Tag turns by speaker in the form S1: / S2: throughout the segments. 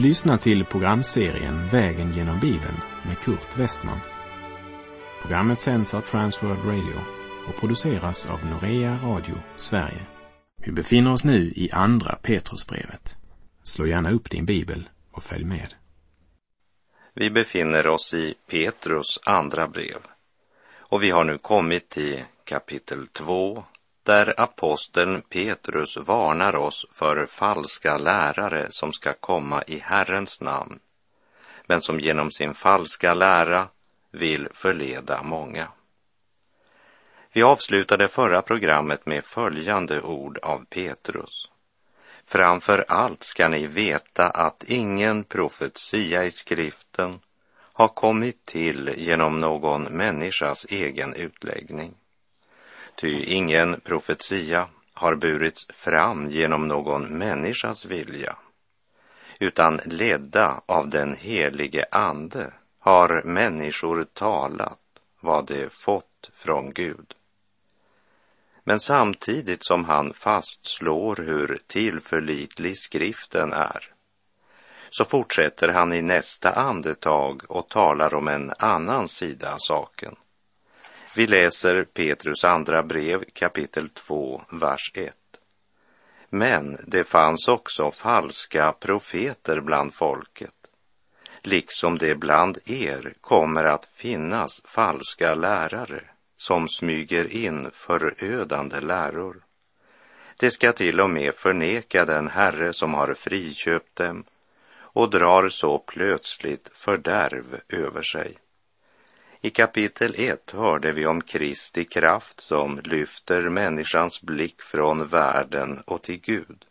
S1: Du lyssnar till programserien Vägen genom Bibeln med Kurt Westman. Programmet sänds av Transworld Radio och produceras av Norea Radio Sverige. Vi befinner oss nu i Andra Petrusbrevet. Slå gärna upp din bibel och följ med.
S2: Vi befinner oss i Petrus andra brev och vi har nu kommit till kapitel 2 där aposteln Petrus varnar oss för falska lärare som ska komma i Herrens namn, men som genom sin falska lära vill förleda många. Vi avslutade förra programmet med följande ord av Petrus. Framför allt ska ni veta att ingen profetia i skriften har kommit till genom någon människas egen utläggning. Ty ingen profetia har burits fram genom någon människas vilja, utan ledda av den helige Ande har människor talat vad de fått från Gud. Men samtidigt som han fastslår hur tillförlitlig skriften är, så fortsätter han i nästa andetag och talar om en annan sida av saken. Vi läser Petrus andra brev kapitel 2, vers 1. Men det fanns också falska profeter bland folket, liksom det bland er kommer att finnas falska lärare som smyger in förödande läror. Det ska till och med förneka den Herre som har friköpt dem och drar så plötsligt fördärv över sig. I kapitel 1 hörde vi om Kristi kraft som lyfter människans blick från världen och till Gud.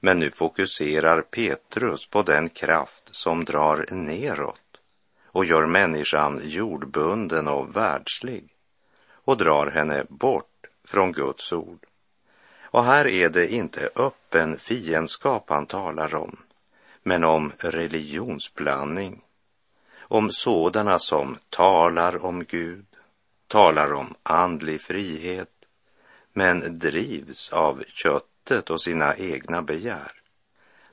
S2: Men nu fokuserar Petrus på den kraft som drar neråt och gör människan jordbunden och världslig och drar henne bort från Guds ord. Och här är det inte öppen fiendskap han talar om, men om religionsblandning om sådana som talar om Gud, talar om andlig frihet, men drivs av köttet och sina egna begär.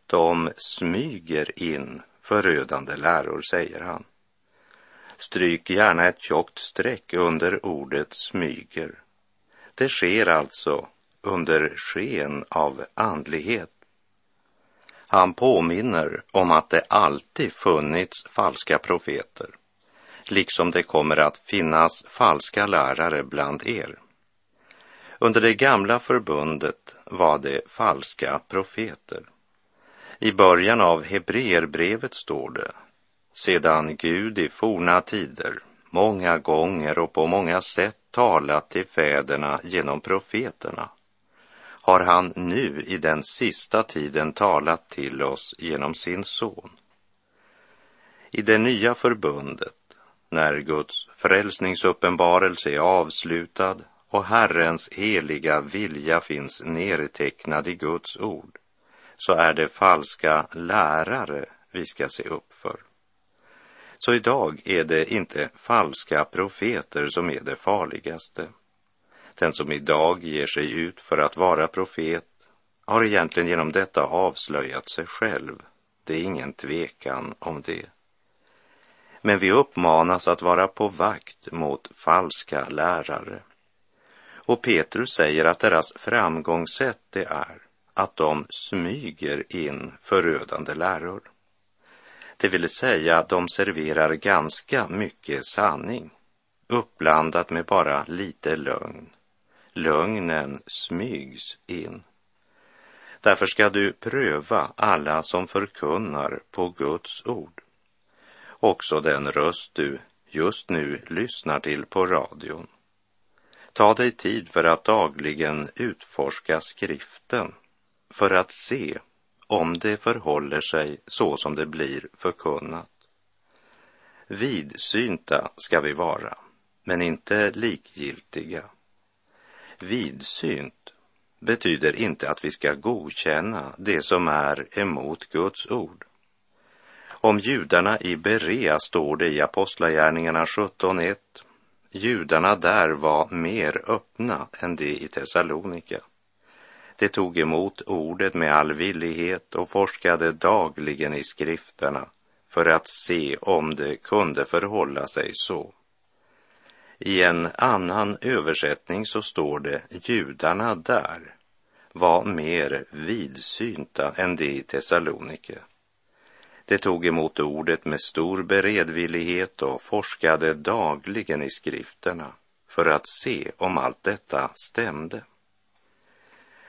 S2: De smyger in förödande läror, säger han. Stryk gärna ett tjockt streck under ordet smyger. Det sker alltså under sken av andlighet han påminner om att det alltid funnits falska profeter, liksom det kommer att finnas falska lärare bland er. Under det gamla förbundet var det falska profeter. I början av Hebreerbrevet står det, sedan Gud i forna tider många gånger och på många sätt talat till fäderna genom profeterna har han nu i den sista tiden talat till oss genom sin son. I det nya förbundet, när Guds frälsningsuppenbarelse är avslutad och Herrens heliga vilja finns nedtecknad i Guds ord, så är det falska lärare vi ska se upp för. Så idag är det inte falska profeter som är det farligaste den som idag ger sig ut för att vara profet har egentligen genom detta avslöjat sig själv. Det är ingen tvekan om det. Men vi uppmanas att vara på vakt mot falska lärare. Och Petrus säger att deras framgångssätt det är att de smyger in förödande läror. Det vill säga, att de serverar ganska mycket sanning uppblandat med bara lite lögn lögnen smygs in. Därför ska du pröva alla som förkunnar på Guds ord. Också den röst du just nu lyssnar till på radion. Ta dig tid för att dagligen utforska skriften för att se om det förhåller sig så som det blir förkunnat. Vidsynta ska vi vara, men inte likgiltiga. Vidsynt betyder inte att vi ska godkänna det som är emot Guds ord. Om judarna i Berea står det i Apostlagärningarna 17.1. Judarna där var mer öppna än de i Thessalonika. De tog emot ordet med all villighet och forskade dagligen i skrifterna för att se om det kunde förhålla sig så. I en annan översättning så står det judarna där var mer vidsynta än de i Thessalonike. De tog emot ordet med stor beredvillighet och forskade dagligen i skrifterna för att se om allt detta stämde.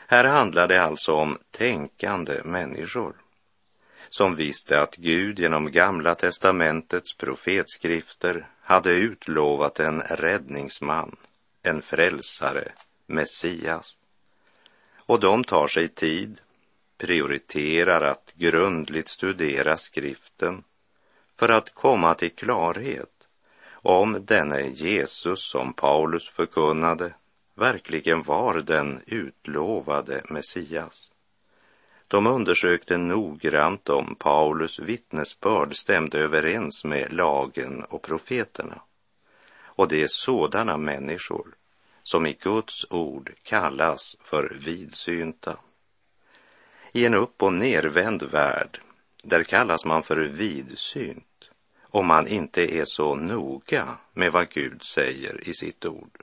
S2: Här handlar det alltså om tänkande människor som visste att Gud genom Gamla testamentets profetskrifter hade utlovat en räddningsman, en frälsare, Messias. Och de tar sig tid, prioriterar att grundligt studera skriften för att komma till klarhet om denne Jesus som Paulus förkunnade verkligen var den utlovade Messias. De undersökte noggrant om Paulus vittnesbörd stämde överens med lagen och profeterna. Och det är sådana människor som i Guds ord kallas för vidsynta. I en upp och nervänd värld, där kallas man för vidsynt om man inte är så noga med vad Gud säger i sitt ord.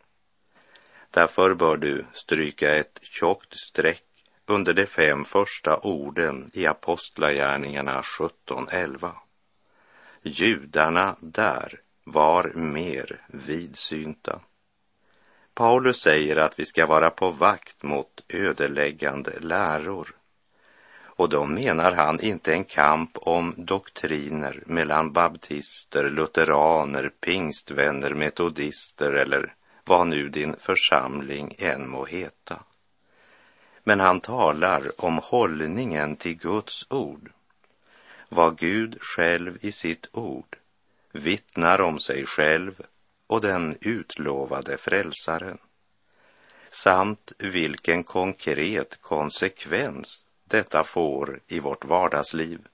S2: Därför bör du stryka ett tjockt streck under de fem första orden i Apostlagärningarna 17.11. Judarna där var mer vidsynta. Paulus säger att vi ska vara på vakt mot ödeläggande läror. Och då menar han inte en kamp om doktriner mellan baptister, lutheraner, pingstvänner, metodister eller vad nu din församling än må heta. Men han talar om hållningen till Guds ord. Vad Gud själv i sitt ord vittnar om sig själv och den utlovade frälsaren samt vilken konkret konsekvens detta får i vårt vardagsliv.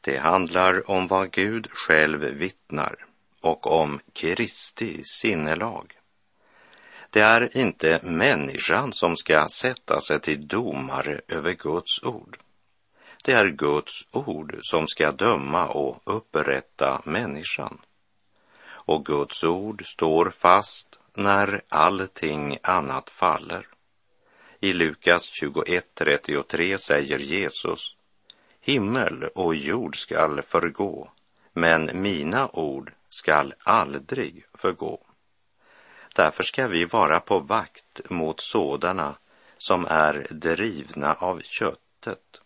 S2: Det handlar om vad Gud själv vittnar och om Kristi sinnelag. Det är inte människan som ska sätta sig till domare över Guds ord. Det är Guds ord som ska döma och upprätta människan. Och Guds ord står fast när allting annat faller. I Lukas 21.33 säger Jesus, himmel och jord skall förgå, men mina ord skall aldrig förgå. Därför ska vi vara på vakt mot sådana som är drivna av köttet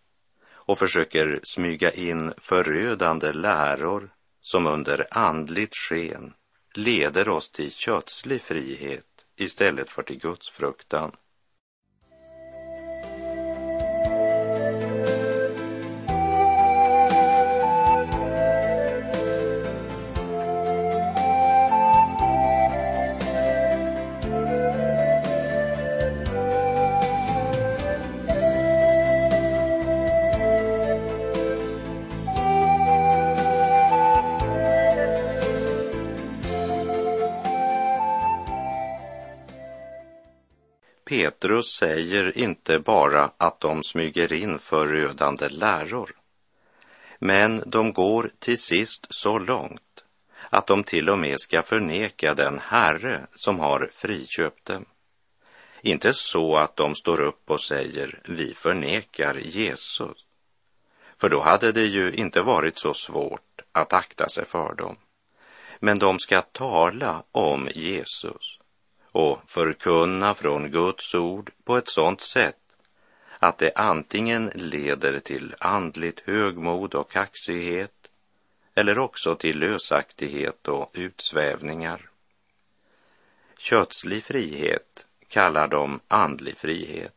S2: och försöker smyga in förödande läror som under andligt sken leder oss till kötslig frihet istället för till Guds fruktan. Petrus säger inte bara att de smyger in förödande läror, men de går till sist så långt att de till och med ska förneka den Herre som har friköpt dem. Inte så att de står upp och säger vi förnekar Jesus, för då hade det ju inte varit så svårt att akta sig för dem. Men de ska tala om Jesus och förkunna från Guds ord på ett sådant sätt att det antingen leder till andligt högmod och kaxighet eller också till lösaktighet och utsvävningar. Kötslig frihet kallar de andlig frihet.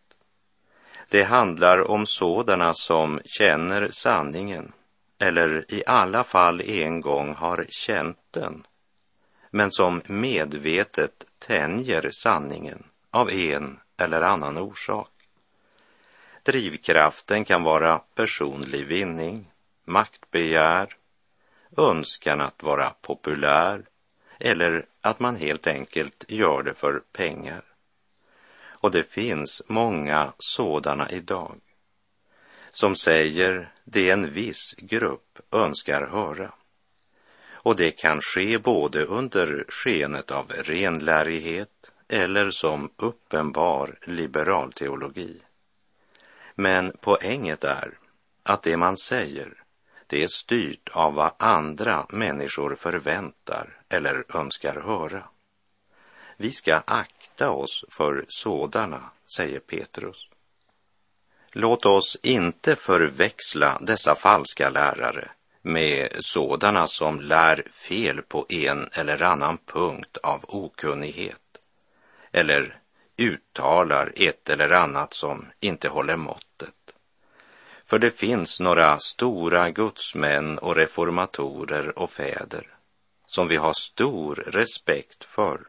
S2: Det handlar om sådana som känner sanningen eller i alla fall en gång har känt den men som medvetet tänjer sanningen av en eller annan orsak. Drivkraften kan vara personlig vinning, maktbegär, önskan att vara populär eller att man helt enkelt gör det för pengar. Och det finns många sådana idag som säger det en viss grupp önskar höra. Och det kan ske både under skenet av renlärighet eller som uppenbar liberal teologi. Men poänget är att det man säger, det är styrt av vad andra människor förväntar eller önskar höra. Vi ska akta oss för sådana, säger Petrus. Låt oss inte förväxla dessa falska lärare med sådana som lär fel på en eller annan punkt av okunnighet eller uttalar ett eller annat som inte håller måttet. För det finns några stora gudsmän och reformatorer och fäder som vi har stor respekt för,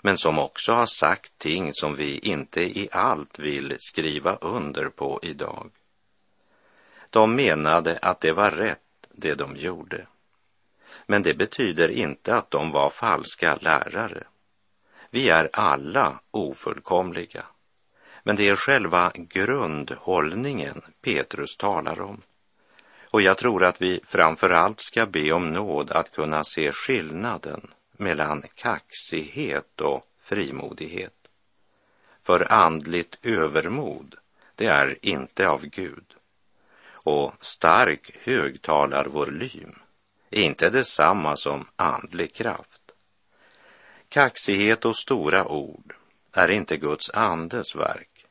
S2: men som också har sagt ting som vi inte i allt vill skriva under på idag. De menade att det var rätt det de gjorde. Men det betyder inte att de var falska lärare. Vi är alla ofullkomliga. Men det är själva grundhållningen Petrus talar om. Och jag tror att vi framför allt ska be om nåd att kunna se skillnaden mellan kaxighet och frimodighet. För andligt övermod, det är inte av Gud. Och stark högtalarvolym är inte detsamma som andlig kraft. Kaxighet och stora ord är inte Guds andes verk,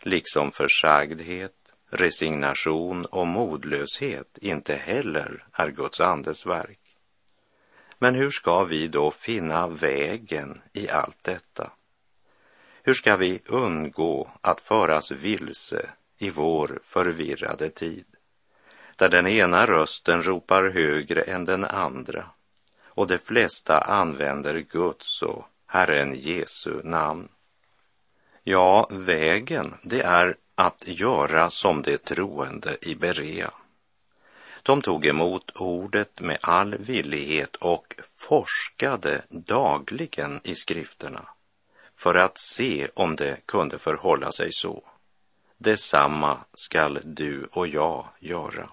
S2: liksom försagdhet, resignation och modlöshet inte heller är Guds andes verk. Men hur ska vi då finna vägen i allt detta? Hur ska vi undgå att föras vilse i vår förvirrade tid, där den ena rösten ropar högre än den andra och de flesta använder Guds och Herren Jesu namn. Ja, vägen, det är att göra som de troende i Berea. De tog emot ordet med all villighet och forskade dagligen i skrifterna för att se om det kunde förhålla sig så. Detsamma skall du och jag göra.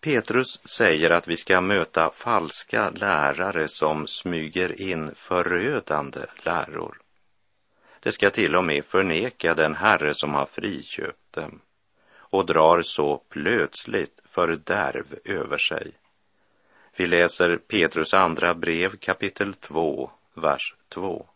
S2: Petrus säger att vi ska möta falska lärare som smyger in förödande läror. Det ska till och med förneka den Herre som har friköpt dem och drar så plötsligt fördärv över sig. Vi läser Petrus andra brev kapitel 2, vers 2.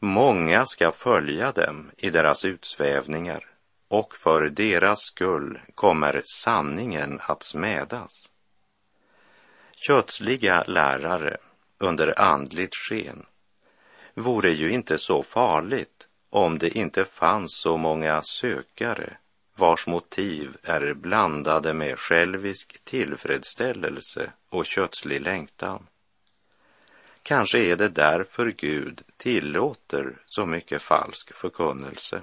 S2: Många ska följa dem i deras utsvävningar och för deras skull kommer sanningen att smädas. Kötsliga lärare under andligt sken vore ju inte så farligt om det inte fanns så många sökare vars motiv är blandade med självisk tillfredsställelse och kötslig längtan. Kanske är det därför Gud tillåter så mycket falsk förkunnelse.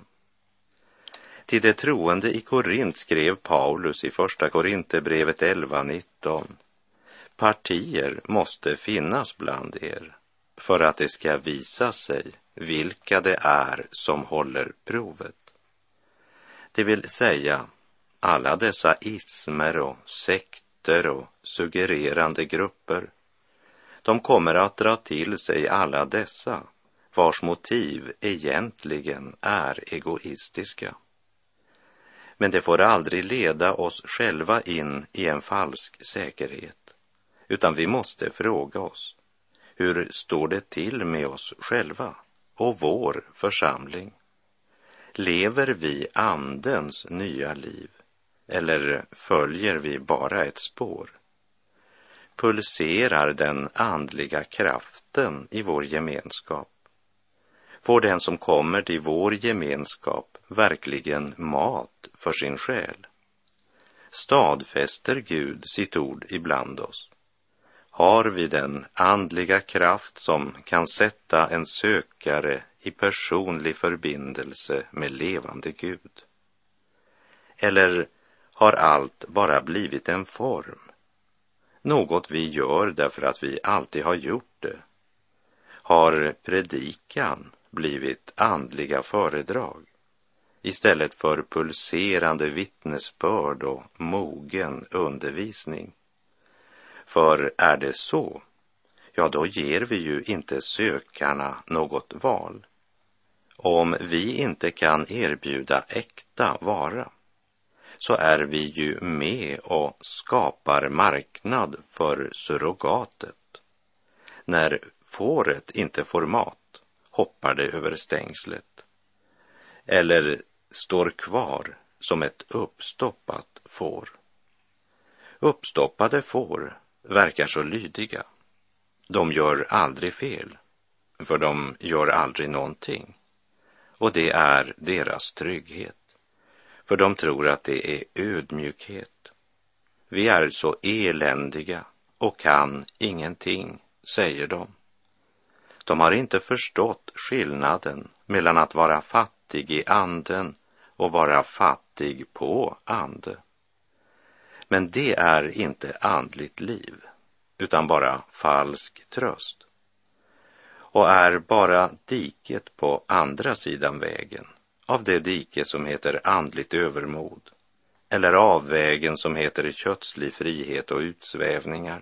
S2: Till de troende i Korint skrev Paulus i Första Korinthierbrevet 11.19. Partier måste finnas bland er för att det ska visa sig vilka det är som håller provet. Det vill säga alla dessa ismer och sekter och suggererande grupper. De kommer att dra till sig alla dessa vars motiv egentligen är egoistiska. Men det får aldrig leda oss själva in i en falsk säkerhet, utan vi måste fråga oss, hur står det till med oss själva och vår församling? Lever vi andens nya liv eller följer vi bara ett spår? Pulserar den andliga kraften i vår gemenskap? Får den som kommer till vår gemenskap verkligen mat för sin själ? Stadfäster Gud sitt ord ibland oss? Har vi den andliga kraft som kan sätta en sökare i personlig förbindelse med levande Gud? Eller har allt bara blivit en form? Något vi gör därför att vi alltid har gjort det? Har predikan blivit andliga föredrag istället för pulserande vittnesbörd och mogen undervisning. För är det så, ja då ger vi ju inte sökarna något val. Om vi inte kan erbjuda äkta vara så är vi ju med och skapar marknad för surrogatet. När fåret inte får mat hoppar det över stängslet. Eller står kvar som ett uppstoppat får. Uppstoppade får verkar så lydiga. De gör aldrig fel, för de gör aldrig någonting. Och det är deras trygghet, för de tror att det är ödmjukhet. Vi är så eländiga och kan ingenting, säger de. De har inte förstått skillnaden mellan att vara fattig i anden och vara fattig på ande. Men det är inte andligt liv, utan bara falsk tröst. Och är bara diket på andra sidan vägen av det dike som heter andligt övermod eller av vägen som heter kötslig frihet och utsvävningar.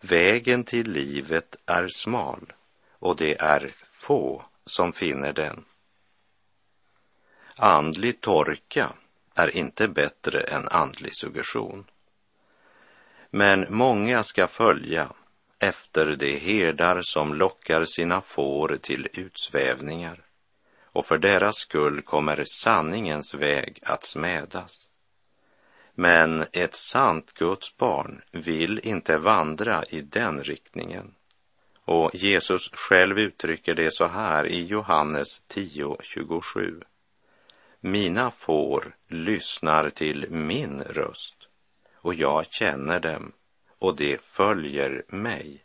S2: Vägen till livet är smal och det är få som finner den. Andlig torka är inte bättre än andlig suggestion. Men många ska följa efter de herdar som lockar sina får till utsvävningar och för deras skull kommer sanningens väg att smädas. Men ett sant Guds barn vill inte vandra i den riktningen. Och Jesus själv uttrycker det så här i Johannes 10.27. Mina får lyssnar till min röst och jag känner dem och de följer mig.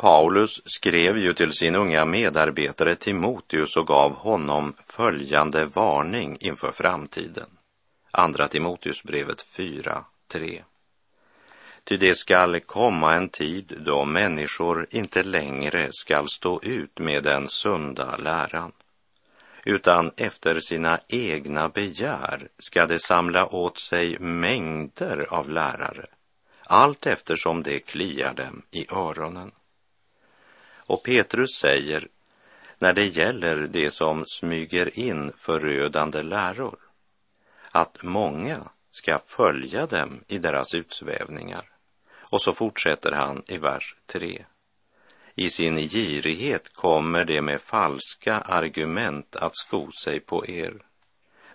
S2: Paulus skrev ju till sin unga medarbetare Timoteus och gav honom följande varning inför framtiden. Andra Timoteusbrevet 4, 3. Ty det skall komma en tid då människor inte längre skall stå ut med den sunda läran, utan efter sina egna begär ska de samla åt sig mängder av lärare, allt eftersom det kliar dem i öronen. Och Petrus säger, när det gäller det som smyger in förödande läror, att många ska följa dem i deras utsvävningar. Och så fortsätter han i vers 3. I sin girighet kommer det med falska argument att sko sig på er,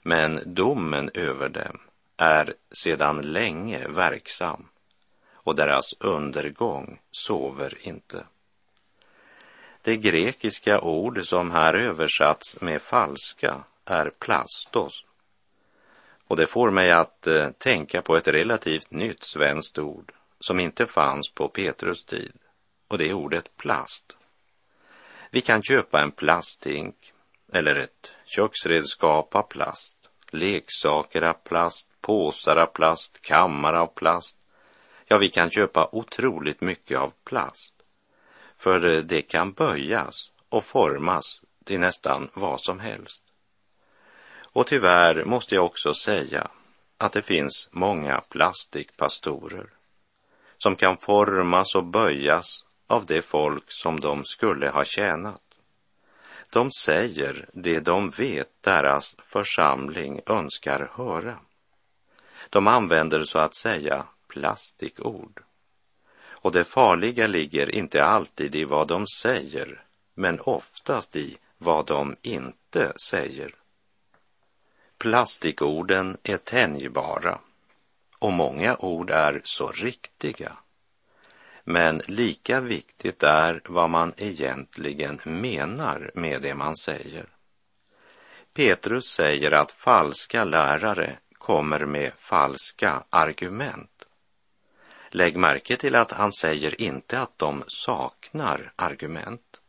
S2: men domen över dem är sedan länge verksam och deras undergång sover inte. Det grekiska ord som här översatts med falska är plastos. Och det får mig att eh, tänka på ett relativt nytt svenskt ord som inte fanns på Petrus tid. Och det är ordet plast. Vi kan köpa en plasthink eller ett köksredskap av plast, leksaker av plast, påsar av plast, kammar av plast. Ja, vi kan köpa otroligt mycket av plast. För eh, det kan böjas och formas till nästan vad som helst. Och tyvärr måste jag också säga att det finns många plastikpastorer som kan formas och böjas av det folk som de skulle ha tjänat. De säger det de vet deras församling önskar höra. De använder så att säga plastikord. Och det farliga ligger inte alltid i vad de säger, men oftast i vad de inte säger. Plastikorden är tänjbara och många ord är så riktiga. Men lika viktigt är vad man egentligen menar med det man säger. Petrus säger att falska lärare kommer med falska argument. Lägg märke till att han säger inte att de saknar argument,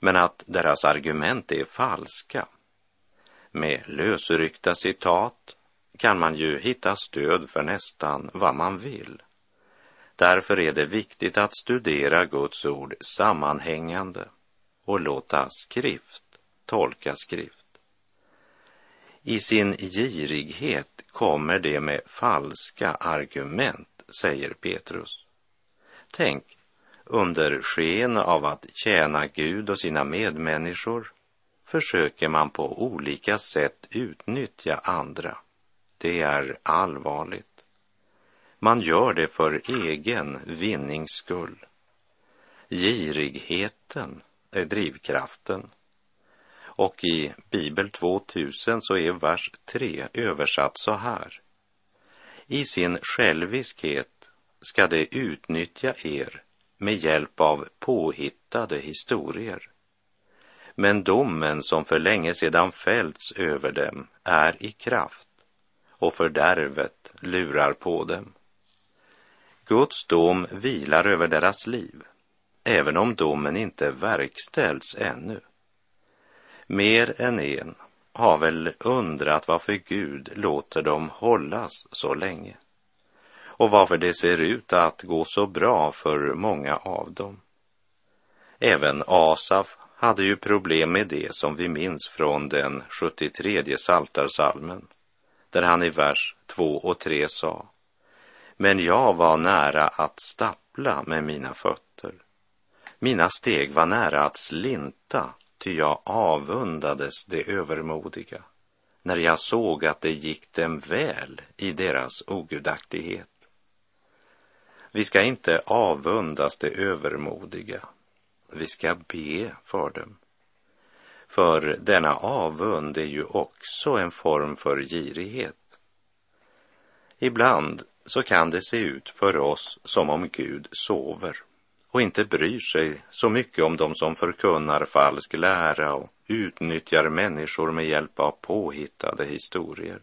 S2: men att deras argument är falska. Med lösryckta citat kan man ju hitta stöd för nästan vad man vill. Därför är det viktigt att studera Guds ord sammanhängande och låta skrift tolka skrift. I sin girighet kommer det med falska argument, säger Petrus. Tänk, under sken av att tjäna Gud och sina medmänniskor försöker man på olika sätt utnyttja andra. Det är allvarligt. Man gör det för egen vinnings skull. Girigheten är drivkraften. Och i Bibel 2000 så är vers 3 översatt så här. I sin själviskhet ska de utnyttja er med hjälp av påhittade historier. Men domen som för länge sedan fällts över dem är i kraft och fördärvet lurar på dem. Guds dom vilar över deras liv, även om domen inte verkställts ännu. Mer än en har väl undrat varför Gud låter dem hållas så länge och varför det ser ut att gå så bra för många av dem. Även Asaf hade ju problem med det som vi minns från den 73 saltarsalmen där han i vers 2 och 3 sa Men jag var nära att stappla med mina fötter. Mina steg var nära att slinta ty jag avundades det övermodiga när jag såg att det gick dem väl i deras ogudaktighet. Vi ska inte avundas det övermodiga, vi ska be för dem. För denna avund är ju också en form för girighet. Ibland så kan det se ut för oss som om Gud sover och inte bryr sig så mycket om de som förkunnar falsk lära och utnyttjar människor med hjälp av påhittade historier.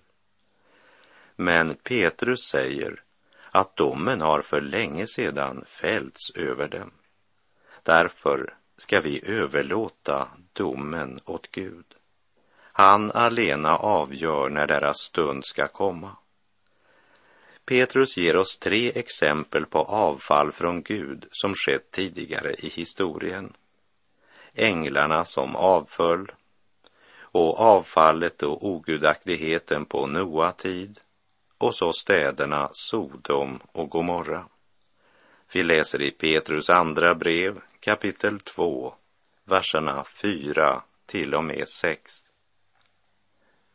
S2: Men Petrus säger att domen har för länge sedan fällts över dem. Därför ska vi överlåta domen åt Gud. Han alena avgör när deras stund ska komma. Petrus ger oss tre exempel på avfall från Gud som skett tidigare i historien. Änglarna som avföll och avfallet och ogudaktigheten på Noa tid och så städerna Sodom och Gomorra. Vi läser i Petrus andra brev kapitel 2, verserna 4 till och med 6.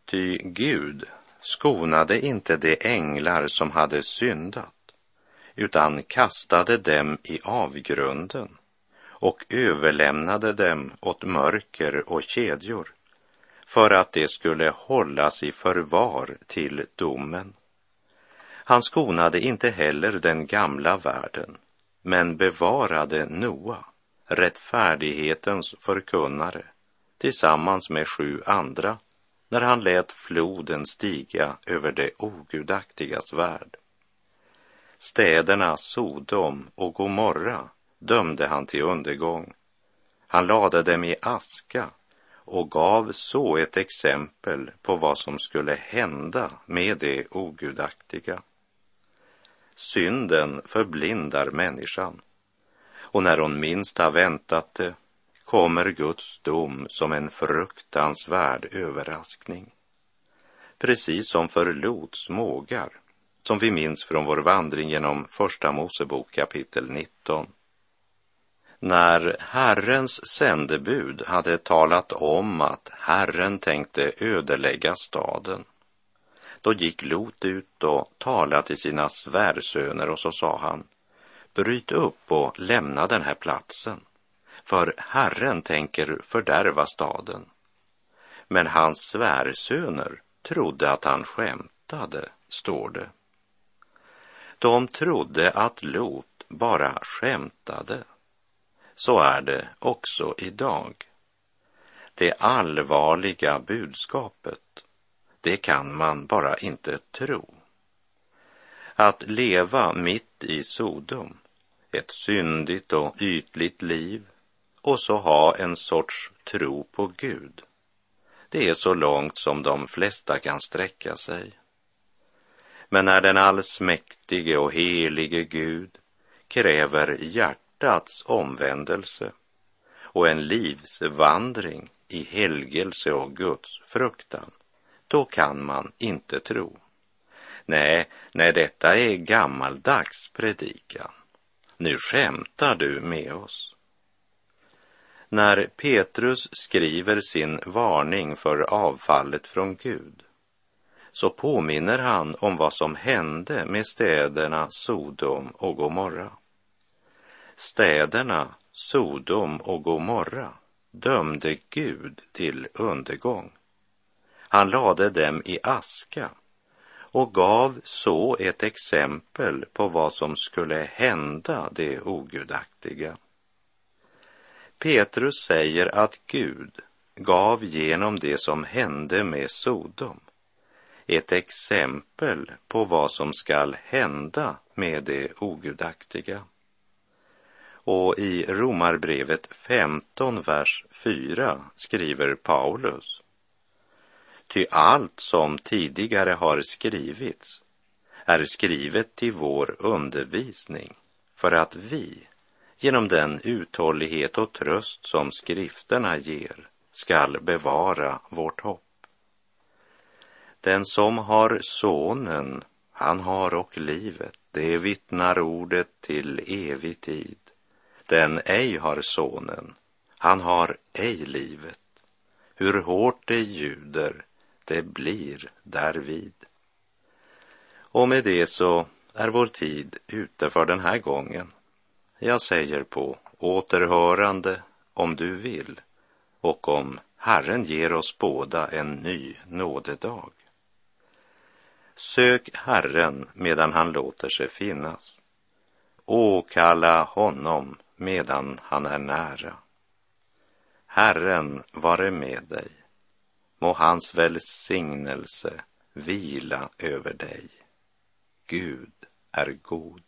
S2: Ty Gud skonade inte de änglar som hade syndat, utan kastade dem i avgrunden och överlämnade dem åt mörker och kedjor för att de skulle hållas i förvar till domen. Han skonade inte heller den gamla världen, men bevarade Noa, rättfärdighetens förkunnare, tillsammans med sju andra när han lät floden stiga över det ogudaktigas värld. Städerna Sodom och Gomorra dömde han till undergång. Han lade dem i aska och gav så ett exempel på vad som skulle hända med det ogudaktiga. Synden förblindar människan och när hon minst har väntat det kommer Guds dom som en fruktansvärd överraskning. Precis som för Lots mågar, som vi minns från vår vandring genom Första Mosebok kapitel 19. När Herrens sändebud hade talat om att Herren tänkte ödelägga staden, då gick Lot ut och talade till sina svärsöner och så sa han, bryt upp och lämna den här platsen för Herren tänker fördärva staden. Men hans svärsöner trodde att han skämtade, står det. De trodde att Lot bara skämtade. Så är det också idag. det allvarliga budskapet, det kan man bara inte tro. Att leva mitt i Sodom, ett syndigt och ytligt liv och så ha en sorts tro på Gud. Det är så långt som de flesta kan sträcka sig. Men när den allsmäktige och helige Gud kräver hjärtats omvändelse och en livsvandring i helgelse och Guds fruktan, då kan man inte tro. Nej, nej, detta är gammaldags predikan. Nu skämtar du med oss. När Petrus skriver sin varning för avfallet från Gud så påminner han om vad som hände med städerna Sodom och Gomorra. Städerna Sodom och Gomorra dömde Gud till undergång. Han lade dem i aska och gav så ett exempel på vad som skulle hända det ogudaktiga. Petrus säger att Gud gav genom det som hände med Sodom ett exempel på vad som skall hända med det ogudaktiga. Och i Romarbrevet 15, vers 4 skriver Paulus Ty allt som tidigare har skrivits är skrivet till vår undervisning för att vi genom den uthållighet och tröst som skrifterna ger skall bevara vårt hopp. Den som har sonen, han har och livet, det vittnar ordet till evig tid. Den ej har sonen, han har ej livet. Hur hårt det ljuder, det blir därvid. Och med det så är vår tid ute för den här gången. Jag säger på återhörande om du vill och om Herren ger oss båda en ny nådedag. Sök Herren medan han låter sig finnas. Åkalla honom medan han är nära. Herren vare med dig. Må hans välsignelse vila över dig. Gud är god.